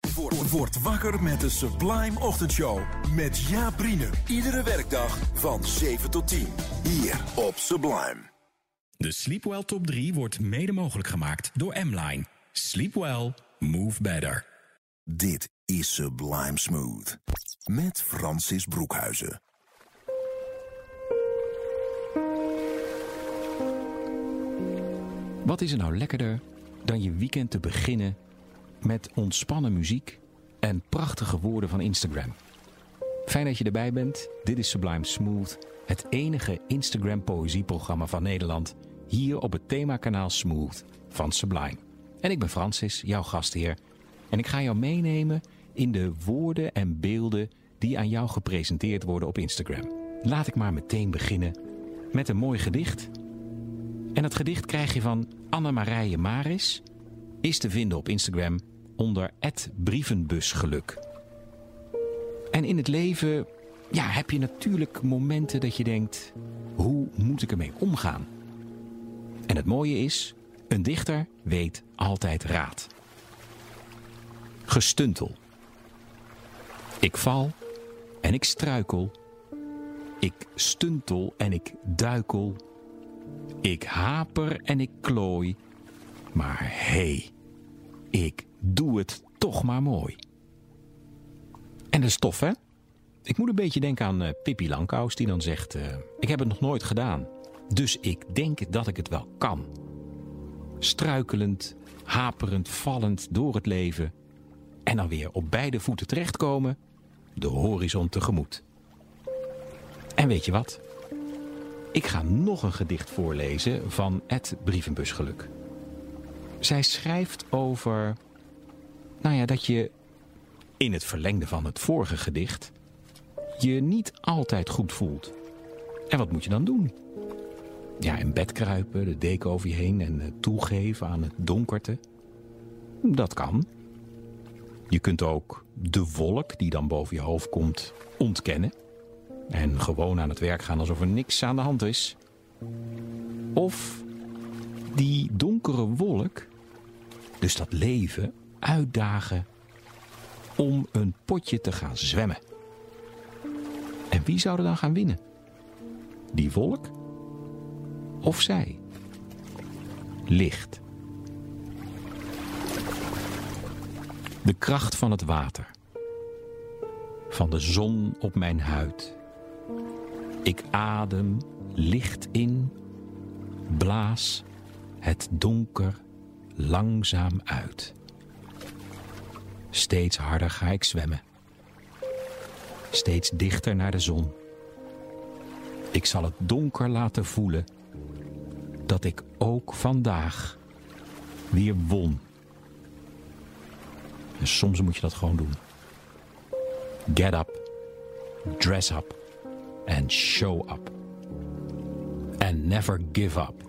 Word, word wakker met de Sublime Ochtendshow. Met Jaap Riene. Iedere werkdag van 7 tot 10. Hier op Sublime. De Sleepwell Top 3 wordt mede mogelijk gemaakt door M-Line. Sleep well, move better. Dit is Sublime Smooth. Met Francis Broekhuizen. Wat is er nou lekkerder dan je weekend te beginnen met ontspannen muziek en prachtige woorden van Instagram? Fijn dat je erbij bent. Dit is Sublime Smooth, het enige Instagram poëzieprogramma van Nederland, hier op het themakanaal Smooth van Sublime. En ik ben Francis, jouw gastheer, en ik ga jou meenemen in de woorden en beelden die aan jou gepresenteerd worden op Instagram. Laat ik maar meteen beginnen met een mooi gedicht. En het gedicht krijg je van Anne-Marije Maris, is te vinden op Instagram onder brievenbusgeluk. En in het leven ja, heb je natuurlijk momenten dat je denkt, hoe moet ik ermee omgaan? En het mooie is, een dichter weet altijd raad. Gestuntel. Ik val en ik struikel. Ik stuntel en ik duikel. Ik haper en ik klooi. Maar hey, ik doe het toch maar mooi. En de stof, hè? Ik moet een beetje denken aan uh, Pippi Langkous, die dan zegt... Uh, ik heb het nog nooit gedaan, dus ik denk dat ik het wel kan. Struikelend, haperend, vallend door het leven... en dan weer op beide voeten terechtkomen, de horizon tegemoet. En weet je wat? Ik ga nog een gedicht voorlezen van Ed Brievenbusgeluk. Zij schrijft over... Nou ja, dat je in het verlengde van het vorige gedicht... je niet altijd goed voelt. En wat moet je dan doen? Ja, in bed kruipen, de deken over je heen en toegeven aan het donkerte. Dat kan. Je kunt ook de wolk die dan boven je hoofd komt ontkennen. En gewoon aan het werk gaan alsof er niks aan de hand is. Of die donkere wolk, dus dat leven, uitdagen om een potje te gaan zwemmen. En wie zou er dan gaan winnen? Die wolk of zij? Licht. De kracht van het water. Van de zon op mijn huid. Ik adem licht in, blaas het donker langzaam uit. Steeds harder ga ik zwemmen. Steeds dichter naar de zon. Ik zal het donker laten voelen dat ik ook vandaag weer won. En soms moet je dat gewoon doen. Get up, dress up and show up. And never give up.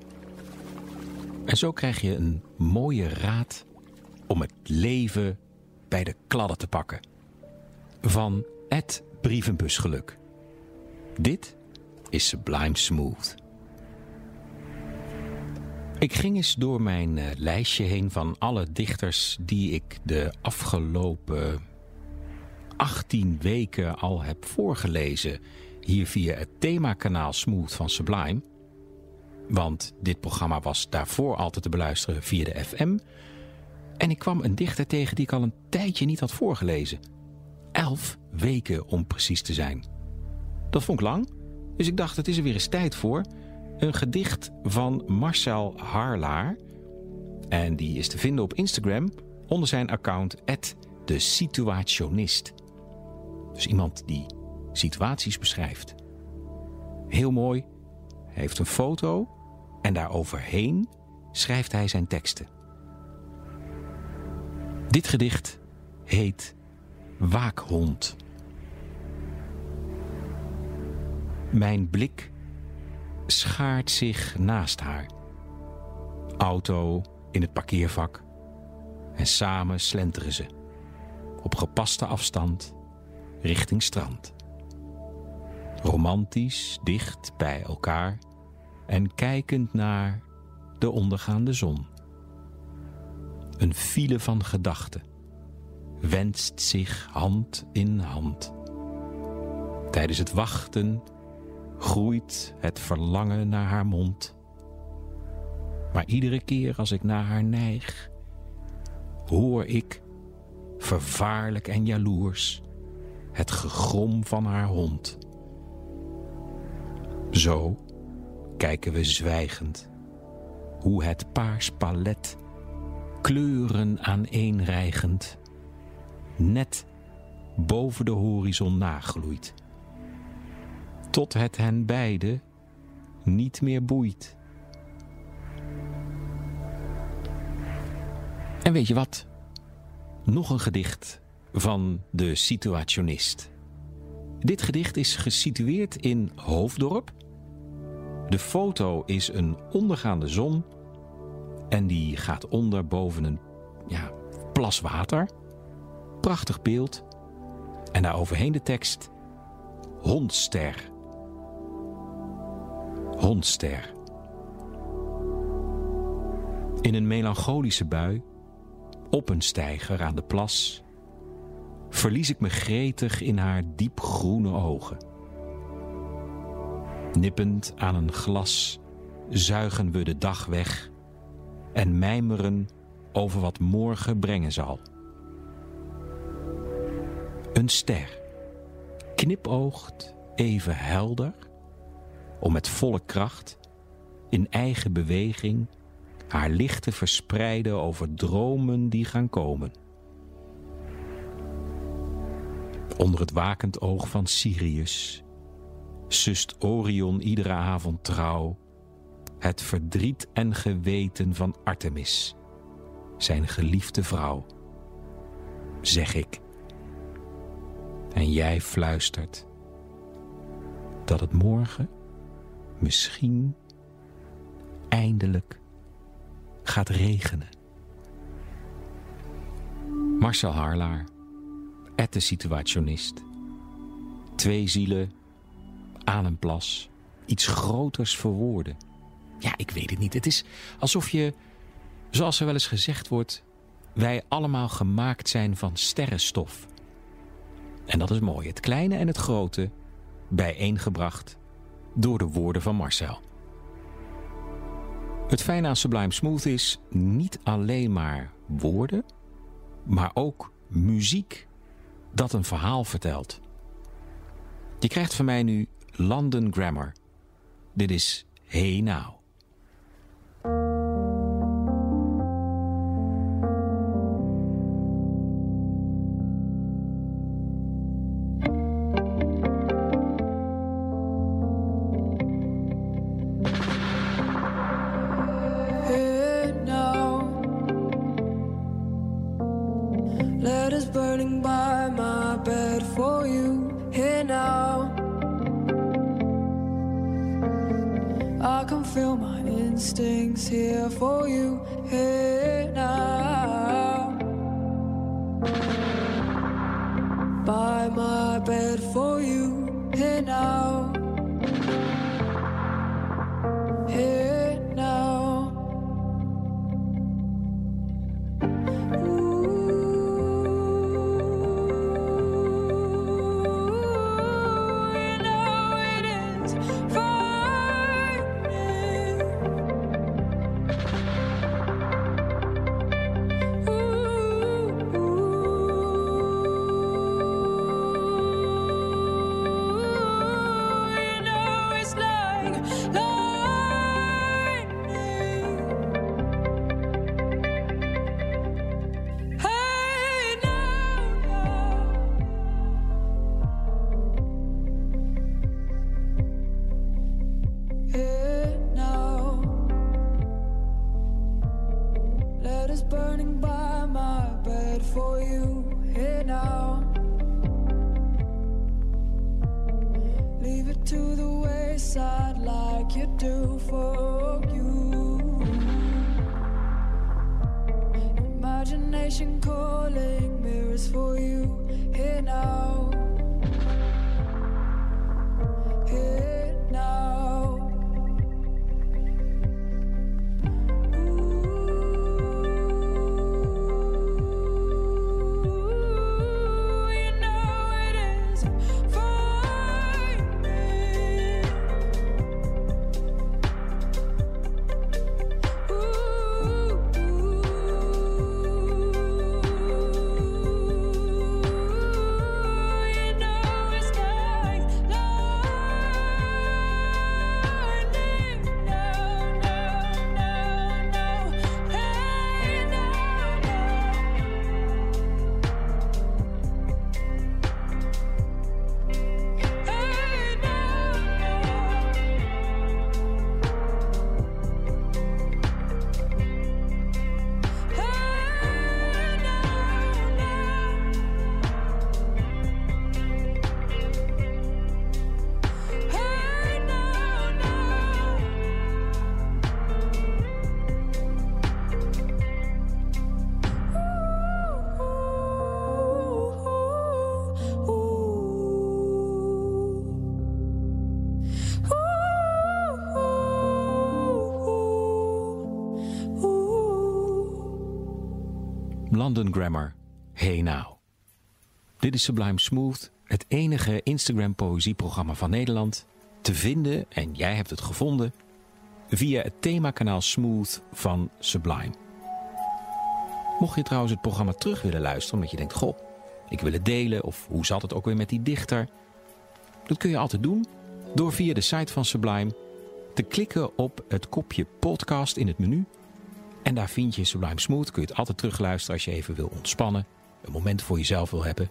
En zo krijg je een mooie raad om het leven bij de kladden te pakken. Van Ed Brievenbusgeluk. Dit is Sublime Smooth. Ik ging eens door mijn uh, lijstje heen van alle dichters die ik de afgelopen 18 weken al heb voorgelezen hier via het themakanaal Smooth van Sublime. Want dit programma was daarvoor altijd te beluisteren via de FM. En ik kwam een dichter tegen die ik al een tijdje niet had voorgelezen. Elf weken om precies te zijn. Dat vond ik lang, dus ik dacht het is er weer eens tijd voor. Een gedicht van Marcel Harlaar. En die is te vinden op Instagram onder zijn account de situationist. Dus iemand die situaties beschrijft. Heel mooi. Hij heeft een foto en daaroverheen schrijft hij zijn teksten. Dit gedicht heet waakhond. Mijn blik schaart zich naast haar. Auto in het parkeervak. En samen slenteren ze. Op gepaste afstand richting strand. Romantisch, dicht bij elkaar en kijkend naar de ondergaande zon. Een file van gedachten wenst zich hand in hand. Tijdens het wachten groeit het verlangen naar haar mond. Maar iedere keer als ik naar haar neig, hoor ik, vervaarlijk en jaloers, het gegrom van haar hond. Zo kijken we zwijgend hoe het paars palet kleuren aaneenrijgend net boven de horizon nagloeit. Tot het hen beiden niet meer boeit. En weet je wat? Nog een gedicht van de situationist. Dit gedicht is gesitueerd in Hoofddorp. De foto is een ondergaande zon en die gaat onder boven een ja, plas water. Prachtig beeld. En daar overheen de tekst Hondster. Hondster. In een melancholische bui, op een steiger aan de plas, verlies ik me gretig in haar diepgroene ogen. Nippend aan een glas zuigen we de dag weg en mijmeren over wat morgen brengen zal. Een ster knipoogt even helder om met volle kracht in eigen beweging haar licht te verspreiden over dromen die gaan komen. Onder het wakend oog van Sirius sust Orion iedere avond trouw het verdriet en geweten van Artemis, zijn geliefde vrouw. Zeg ik. En jij fluistert dat het morgen misschien eindelijk gaat regenen. Marcel Harlaar, ette situationist. Twee zielen aan een plas, iets groters verwoorden. Ja, ik weet het niet. Het is alsof je, zoals er wel eens gezegd wordt, wij allemaal gemaakt zijn van sterrenstof. En dat is mooi, het kleine en het grote bijeengebracht door de woorden van Marcel. Het fijne aan Sublime Smooth is niet alleen maar woorden, maar ook muziek dat een verhaal vertelt. Je krijgt van mij nu London Grammar. Dit is Hey Now. London Grammar, Hey Now. Dit is Sublime Smooth, het enige Instagram poëzieprogramma van Nederland. Te vinden, en jij hebt het gevonden, via het themakanaal Smooth van Sublime. Mocht je trouwens het programma terug willen luisteren, omdat je denkt, goh, ik wil het delen, of hoe zat het ook weer met die dichter? Dat kun je altijd doen door via de site van Sublime te klikken op het kopje podcast in het menu en daar vind je Sublime Smooth. Kun je het altijd terugluisteren als je even wil ontspannen. Een moment voor jezelf wil hebben.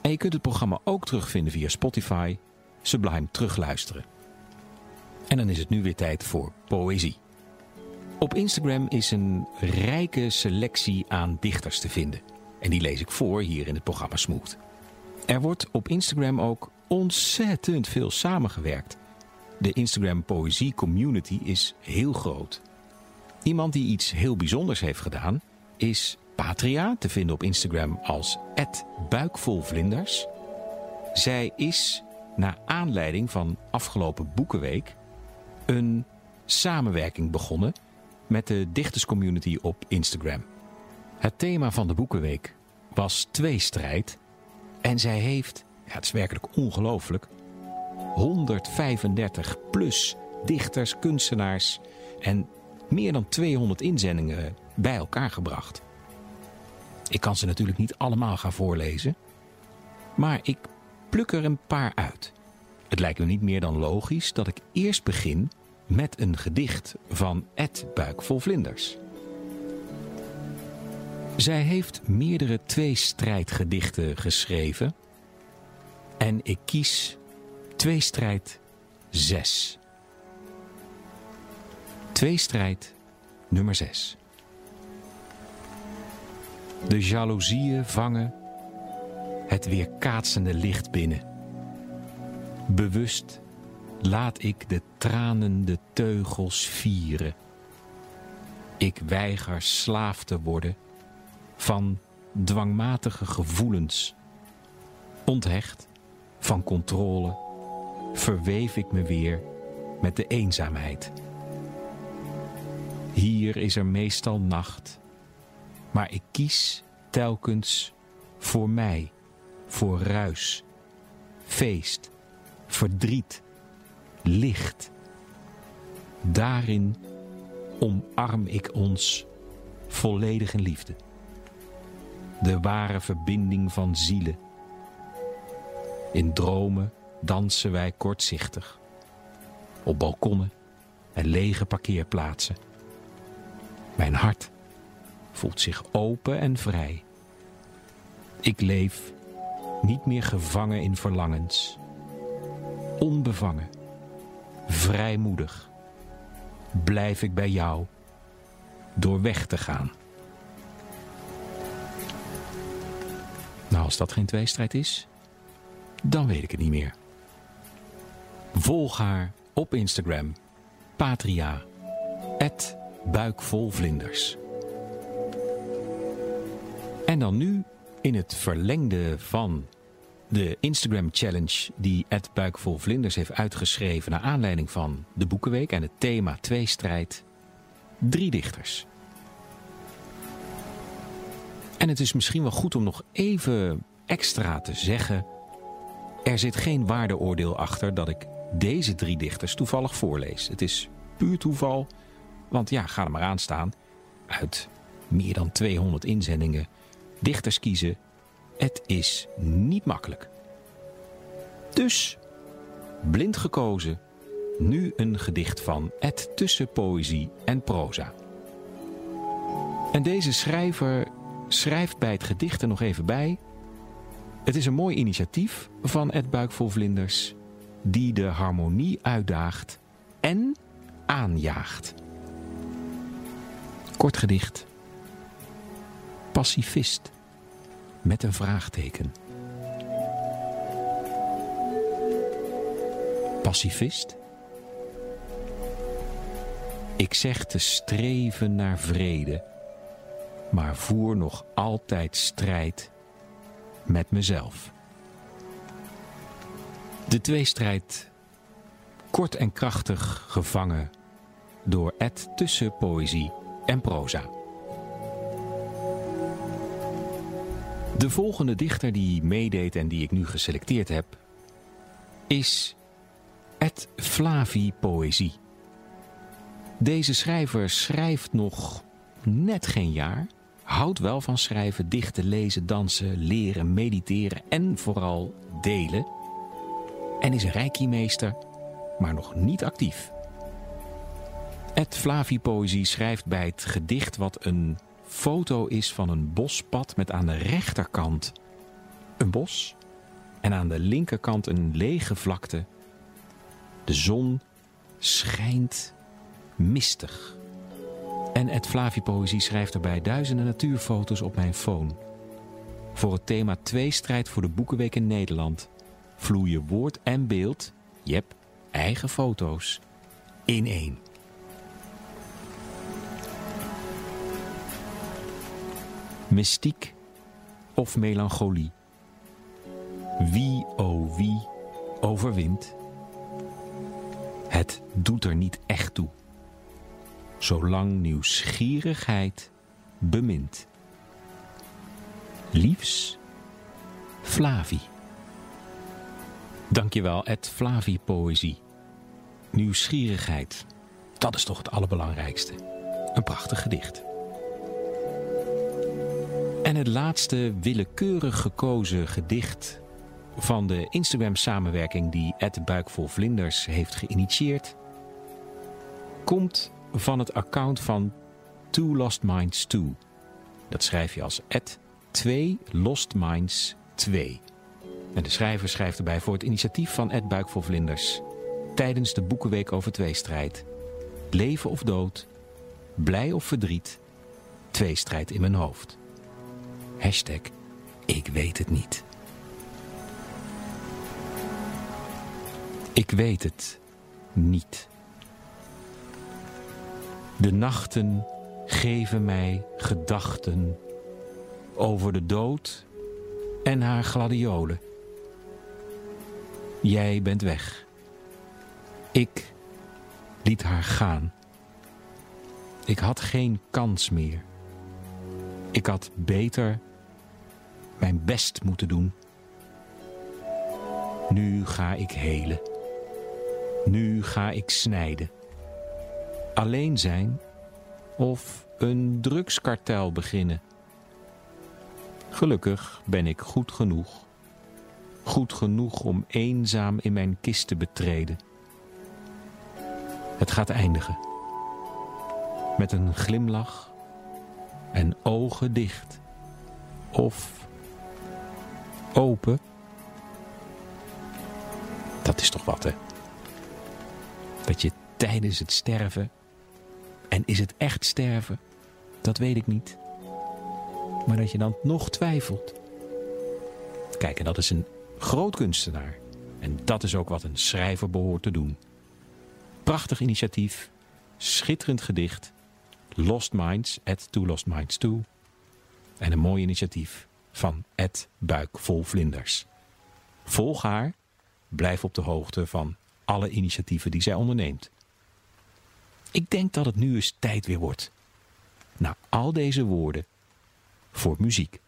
En je kunt het programma ook terugvinden via Spotify. Sublime terugluisteren. En dan is het nu weer tijd voor poëzie. Op Instagram is een rijke selectie aan dichters te vinden. En die lees ik voor hier in het programma Smooth. Er wordt op Instagram ook ontzettend veel samengewerkt. De Instagram poëzie community is heel groot. Iemand die iets heel bijzonders heeft gedaan is Patria, te vinden op Instagram als buikvolvlinders. Zij is, naar aanleiding van afgelopen Boekenweek, een samenwerking begonnen met de dichterscommunity op Instagram. Het thema van de Boekenweek was tweestrijd en zij heeft, ja, het is werkelijk ongelooflijk, 135 plus dichters, kunstenaars en meer dan 200 inzendingen bij elkaar gebracht. Ik kan ze natuurlijk niet allemaal gaan voorlezen, maar ik pluk er een paar uit. Het lijkt me niet meer dan logisch dat ik eerst begin met een gedicht van Ed Buik vol Vlinders. Zij heeft meerdere tweestrijdgedichten geschreven en ik kies tweestrijd 6. Tweestrijd nummer 6. De jaloezieën vangen het weerkaatsende licht binnen. Bewust laat ik de tranende teugels vieren. Ik weiger slaaf te worden van dwangmatige gevoelens. Onthecht van controle verweef ik me weer met de eenzaamheid. Hier is er meestal nacht, maar ik kies telkens voor mij, voor ruis, feest, verdriet, licht. Daarin omarm ik ons volledig in liefde. De ware verbinding van zielen. In dromen dansen wij kortzichtig. Op balkonnen en lege parkeerplaatsen. Mijn hart voelt zich open en vrij. Ik leef niet meer gevangen in verlangens. Onbevangen, vrijmoedig, blijf ik bij jou door weg te gaan. Nou, als dat geen tweestrijd is, dan weet ik het niet meer. Volg haar op Instagram patria, buikvolvlinders. En dan nu in het verlengde van de Instagram challenge die Ed Buikvolvlinders heeft uitgeschreven naar aanleiding van de Boekenweek en het thema Tweestrijd. Drie dichters. En het is misschien wel goed om nog even extra te zeggen. Er zit geen waardeoordeel achter dat ik deze drie dichters toevallig voorlees. Het is puur toeval, want ja, ga er maar aan staan. Uit meer dan 200 inzendingen dichters kiezen. Het is niet makkelijk. Dus, blind gekozen, nu een gedicht van Ed tussen poëzie en proza. En deze schrijver schrijft bij het gedicht er nog even bij. Het is een mooi initiatief van Ed Buikvol Vlinders, die de harmonie uitdaagt en aanjaagt. Kort gedicht. Pacifist met een vraagteken. Pacifist? Ik zeg te streven naar vrede, maar voer nog altijd strijd met mezelf. De tweestrijd, kort en krachtig gevangen door Ed tussen poëzie en proza. De volgende dichter die meedeed en die ik nu geselecteerd heb, is Ed Flavi Poëzie. Deze schrijver schrijft nog net geen jaar, houdt wel van schrijven, dichten, lezen, dansen, leren, mediteren en vooral delen. En is een reiki-meester, maar nog niet actief. Ed Flavi Poëzie schrijft bij het gedicht wat een foto is van een bospad met aan de rechterkant een bos en aan de linkerkant een lege vlakte. De zon schijnt mistig. En Ed Flavi Poëzie schrijft erbij duizenden natuurfoto's op mijn phone. Voor het thema Tweestrijd voor de Boekenweek in Nederland vloeien woord en beeld, jep, eigen foto's, in één. Mystiek of melancholie? Wie, oh wie, overwint? Het doet er niet echt toe, zolang nieuwsgierigheid bemint. Liefs, Flavi. Dankjewel, Ed Flavi Poëzie. Nieuwsgierigheid, dat is toch het allerbelangrijkste. Een prachtig gedicht. En het laatste willekeurig gekozen gedicht van de Instagram-samenwerking die Ed Buikvol Vlinders heeft geïnitieerd, komt van het account van Two Lost Minds 2. Dat schrijf je als Ed 2 Lost Minds 2. En de schrijver schrijft erbij voor het initiatief van Ed Buikvol Vlinders tijdens de Boekenweek over tweestrijd. Leven of dood, blij of verdriet, tweestrijd in mijn hoofd. Hashtag ik weet het niet. Ik weet het niet. De nachten geven mij gedachten over de dood en haar gladiolen. Jij bent weg. Ik liet haar gaan. Ik had geen kans meer. Ik had beter mijn best moeten doen. Nu ga ik helen. Nu ga ik snijden. Alleen zijn of een drugskartel beginnen. Gelukkig ben ik goed genoeg. Goed genoeg om eenzaam in mijn kist te betreden. Het gaat eindigen. Met een glimlach en ogen dicht. Of open. Dat is toch wat, hè? Dat je tijdens het sterven, en is het echt sterven, dat weet ik niet. Maar dat je dan nog twijfelt. Kijk, en dat is een groot kunstenaar. En dat is ook wat een schrijver behoort te doen. Prachtig initiatief, schitterend gedicht. Lost Minds, at To Lost Minds 2. En een mooi initiatief van Ed Buik Vol Vlinders. Volg haar, blijf op de hoogte van alle initiatieven die zij onderneemt. Ik denk dat het nu eens tijd weer wordt. Na al deze woorden voor muziek.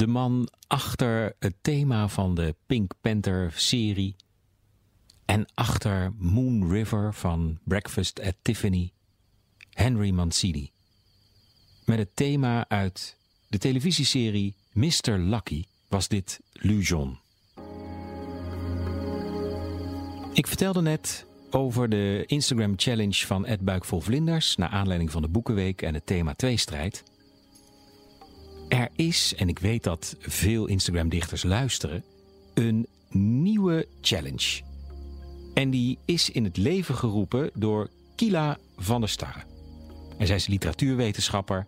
De man achter het thema van de Pink Panther serie. En achter Moon River van Breakfast at Tiffany. Henry Mancini. Met het thema uit de televisieserie Mr. Lucky was dit Lujon. Ik vertelde net over de Instagram challenge van Ed Buik vol Vlinders... naar aanleiding van de Boekenweek en het thema Tweestrijd... Er is, en ik weet dat veel Instagram-dichters luisteren, een nieuwe challenge. En die is in het leven geroepen door Kila van der Starre. En zij is literatuurwetenschapper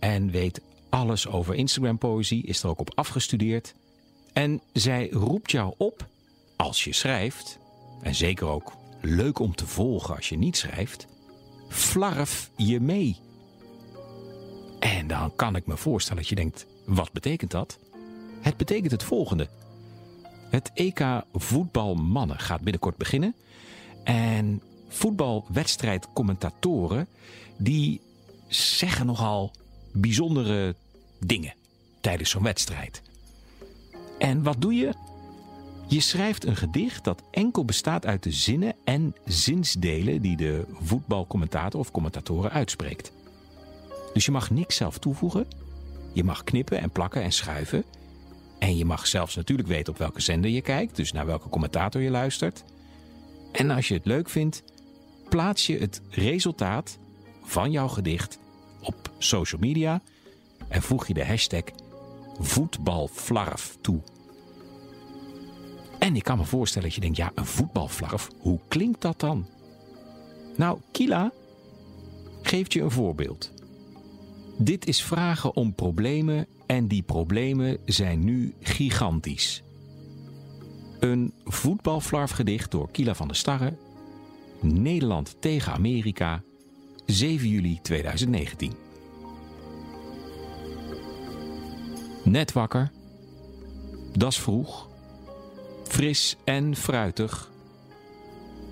en weet alles over Instagram-poëzie, is er ook op afgestudeerd. En zij roept jou op, als je schrijft, en zeker ook leuk om te volgen als je niet schrijft, flarf je mee. En dan kan ik me voorstellen dat je denkt, wat betekent dat? Het betekent het volgende. Het EK voetbalmannen gaat binnenkort beginnen. En voetbalwedstrijdcommentatoren die zeggen nogal bijzondere dingen tijdens zo'n wedstrijd. En wat doe je? Je schrijft een gedicht dat enkel bestaat uit de zinnen en zinsdelen die de voetbalcommentator of commentatoren uitspreekt. Dus je mag niks zelf toevoegen. Je mag knippen en plakken en schuiven. En je mag zelfs natuurlijk weten op welke zender je kijkt, dus naar welke commentator je luistert. En als je het leuk vindt, plaats je het resultaat van jouw gedicht op social media en voeg je de hashtag voetbalflarf toe. En ik kan me voorstellen dat je denkt, ja, een voetbalflarf, hoe klinkt dat dan? Nou, Kila geeft je een voorbeeld. Dit is vragen om problemen en die problemen zijn nu gigantisch. Een voetbalflarfgedicht door Kila van der Starre. Nederland tegen Amerika, 7 juli 2019. Net wakker. Das vroeg. Fris en fruitig.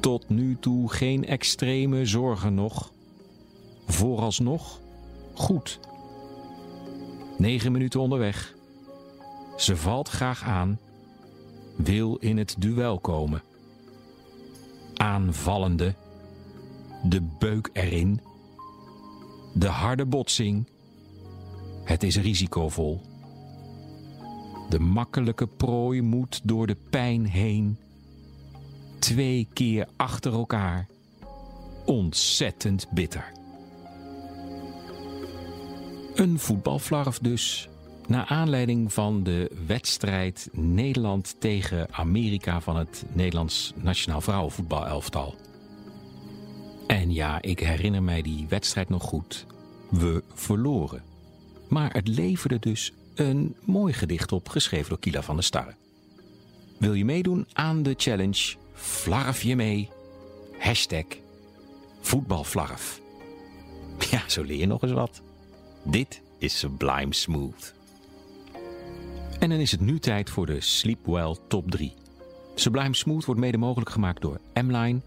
Tot nu toe geen extreme zorgen nog. Vooralsnog goed. Negen minuten onderweg. Ze valt graag aan. Wil in het duel komen. Aanvallende. De beuk erin. De harde botsing. Het is risicovol. De makkelijke prooi moet door de pijn heen. Twee keer achter elkaar. Ontzettend bitter. Een voetbalflarf dus. Naar aanleiding van de wedstrijd Nederland tegen Amerika van het Nederlands Nationaal Vrouwenvoetbalelftal. En ja, ik herinner mij die wedstrijd nog goed. We verloren. Maar het leverde dus een mooi gedicht op, geschreven door Kila van der Starre. Wil je meedoen aan de challenge? Flarf je mee. Hashtag voetbalflarf. Ja, zo leer je nog eens wat. Dit is Sublime Smooth. En dan is het nu tijd voor de Sleepwell Top 3. Sublime Smooth wordt mede mogelijk gemaakt door M-Line.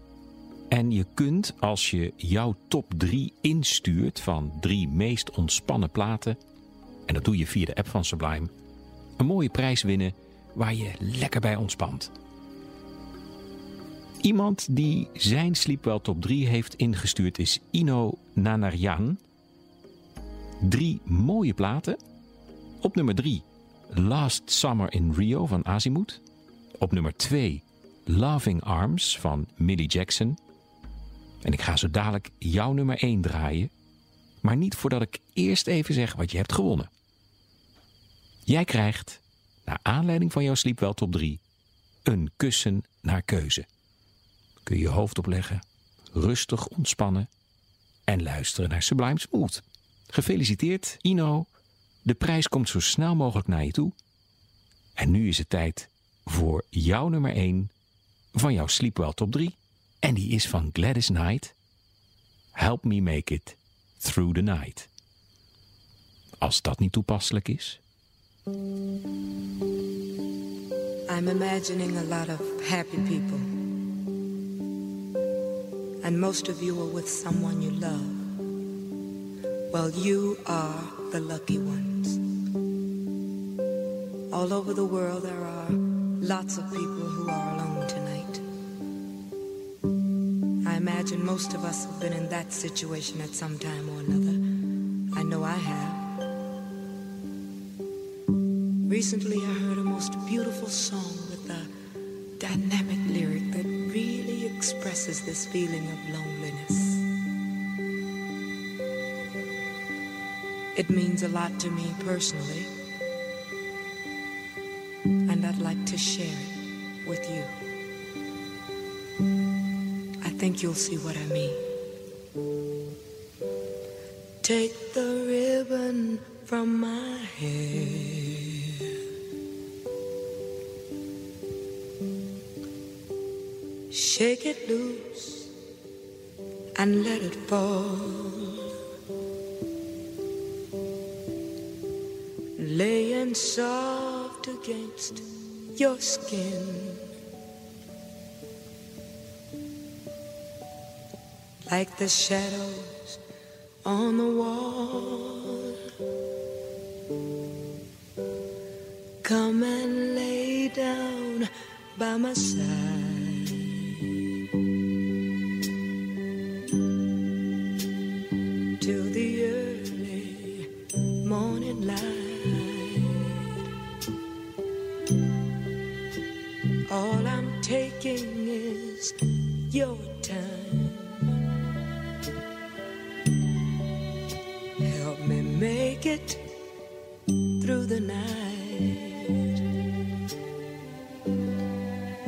En je kunt, als je jouw top 3 instuurt van drie meest ontspannen platen... en dat doe je via de app van Sublime... een mooie prijs winnen waar je lekker bij ontspant. Iemand die zijn Sleepwell Top 3 heeft ingestuurd is Ino Nanarjan... Drie mooie platen. Op nummer 3 Last Summer in Rio van Azimuth. Op nummer 2 Loving Arms van Millie Jackson. En ik ga zo dadelijk jouw nummer 1 draaien. Maar niet voordat ik eerst even zeg wat je hebt gewonnen. Jij krijgt, naar aanleiding van jouw Sleepwell Top 3, een kussen naar keuze. Kun je je hoofd opleggen, rustig ontspannen en luisteren naar Sublime Smooth. Gefeliciteerd, Ino. De prijs komt zo snel mogelijk naar je toe. En nu is het tijd voor jouw nummer 1 van jouw Sleepwell Top 3. En die is van Gladys Knight. Help me make it through the night. Als dat niet toepasselijk is. I'm imagining a lot of happy people. And most of you are with someone you love. Well, you are the lucky ones. All over the world, there are lots of people who are alone tonight. I imagine most of us have been in that situation at some time or another. I know I have. Recently, I heard a most beautiful song with a dynamic lyric that really expresses this feeling of loneliness. It means a lot to me personally, and I'd like to share it with you. I think you'll see what I mean. Take the ribbon from my hair. Shake it loose and let it fall. Soft against your skin. Like the shadows on the wall. Come and lay down by my side. Till the early morning light. It through the night.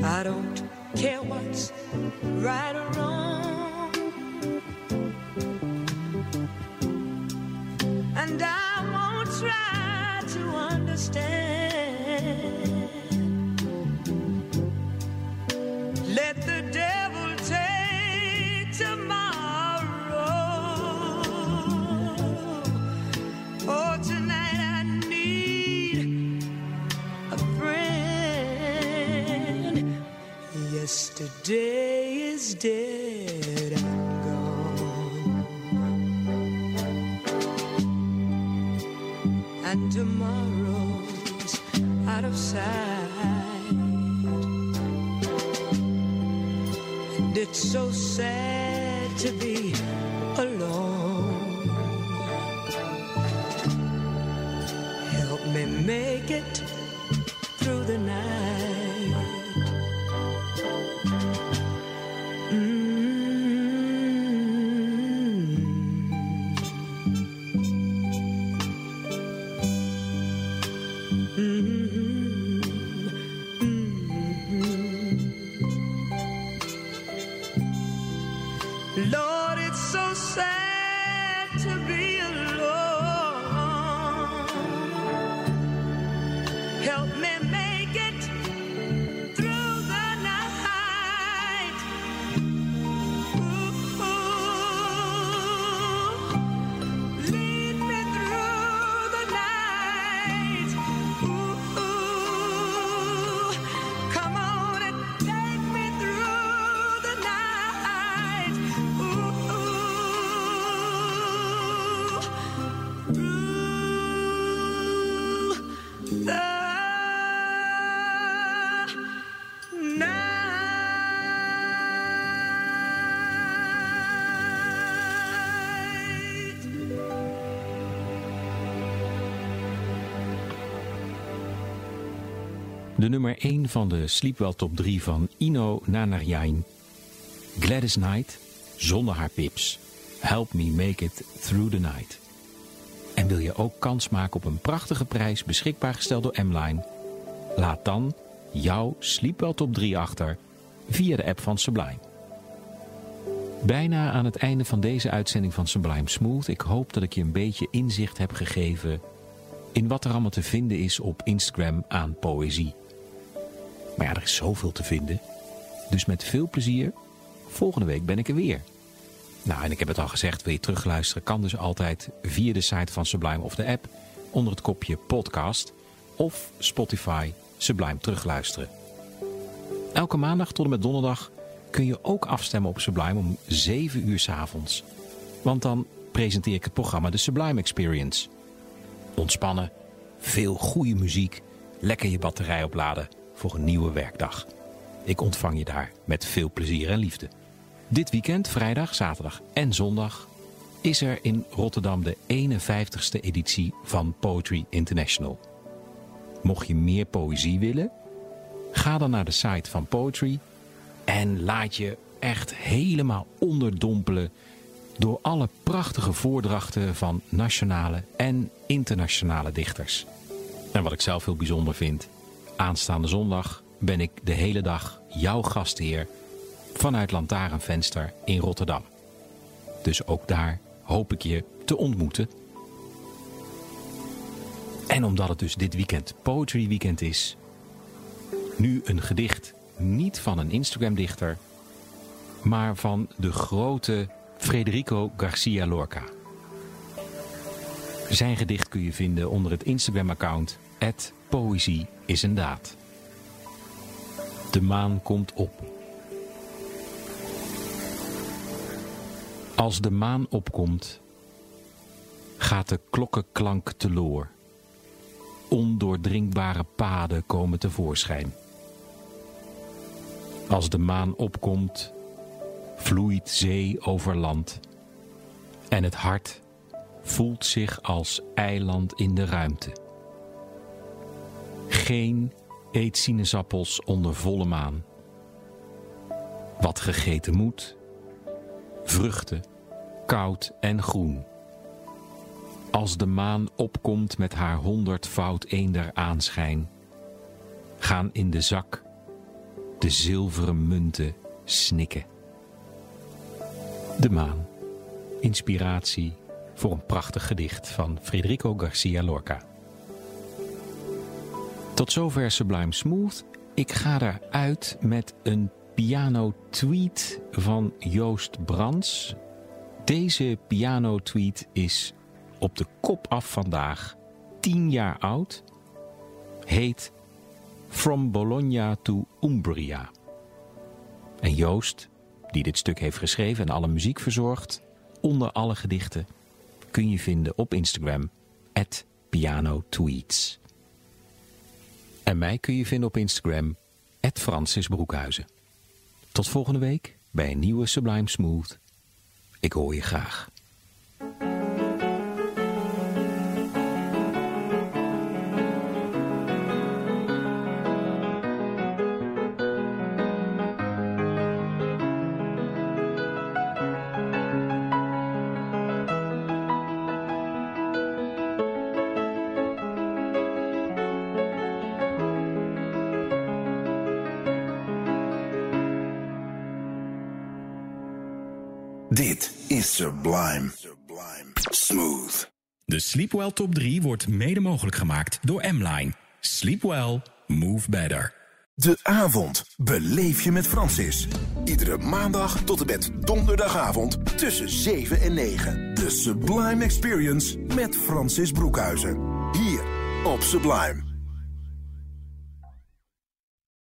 I don't care what's right or wrong. Today is dead and gone, and tomorrow's out of sight, and it's so sad. De nummer 1 van de Sleepwell Top 3 van Ino Nanarjain. Gladys Knight, zonder haar pips. Help me make it through the night. En wil je ook kans maken op een prachtige prijs beschikbaar gesteld door M-Line? Laat dan jouw Sleepwell Top 3 achter via de app van Sublime. Bijna aan het einde van deze uitzending van Sublime Smooth. Ik hoop dat ik je een beetje inzicht heb gegeven in wat er allemaal te vinden is op Instagram aan poëzie. Maar ja, er is zoveel te vinden. Dus met veel plezier, volgende week ben ik er weer. Nou, en ik heb het al gezegd, wil je terugluisteren, kan dus altijd via de site van Sublime of de app onder het kopje podcast of Spotify Sublime terugluisteren. Elke maandag tot en met donderdag kun je ook afstemmen op Sublime om 7 uur 's avonds. Want dan presenteer ik het programma de Sublime Experience. Ontspannen, veel goede muziek, lekker je batterij opladen voor een nieuwe werkdag. Ik ontvang je daar met veel plezier en liefde. Dit weekend, vrijdag, zaterdag en zondag, is er in Rotterdam de 51ste editie van Poetry International. Mocht je meer poëzie willen, ga dan naar de site van Poetry en laat je echt helemaal onderdompelen door alle prachtige voordrachten van nationale en internationale dichters. En wat ik zelf heel bijzonder vind, aanstaande zondag ben ik de hele dag jouw gastheer vanuit Lantaarnvenster in Rotterdam. Dus ook daar hoop ik je te ontmoeten. En omdat het dus dit weekend Poetry Weekend is, nu een gedicht niet van een Instagram-dichter, maar van de grote Federico Garcia Lorca. Zijn gedicht kun je vinden onder het Instagram-account Poëzie is een daad. De maan komt op. Als de maan opkomt, gaat de klokkenklank teloor. Ondoordringbare paden komen tevoorschijn. Als de maan opkomt, vloeit zee over land. En het hart voelt zich als eiland in de ruimte. Geen eet sinaasappels onder volle maan. Wat gegeten moet, vruchten, koud en groen. Als de maan opkomt met haar honderdvoud eender aanschijn, gaan in de zak de zilveren munten snikken. De maan. Inspiratie voor een prachtig gedicht van Federico Garcia Lorca. Tot zover Sublime Smooth. Ik ga eruit met een piano tweet van Joost Brands. Deze piano tweet is op de kop af vandaag 10 jaar oud. Heet From Bologna to Umbria. En Joost, die dit stuk heeft geschreven en alle muziek verzorgt, onder alle gedichten, kun je vinden op Instagram, Piano Tweets. En mij kun je vinden op Instagram, Francis Broekhuizen. Tot volgende week bij een nieuwe Sublime Smooth. Ik hoor je graag. Sleepwell Top 3 wordt mede mogelijk gemaakt door M-Line. Sleep well, move better. De avond beleef je met Francis. Iedere maandag tot en met donderdagavond tussen 7 en 9. De Sublime Experience met Francis Broekhuizen. Hier op Sublime.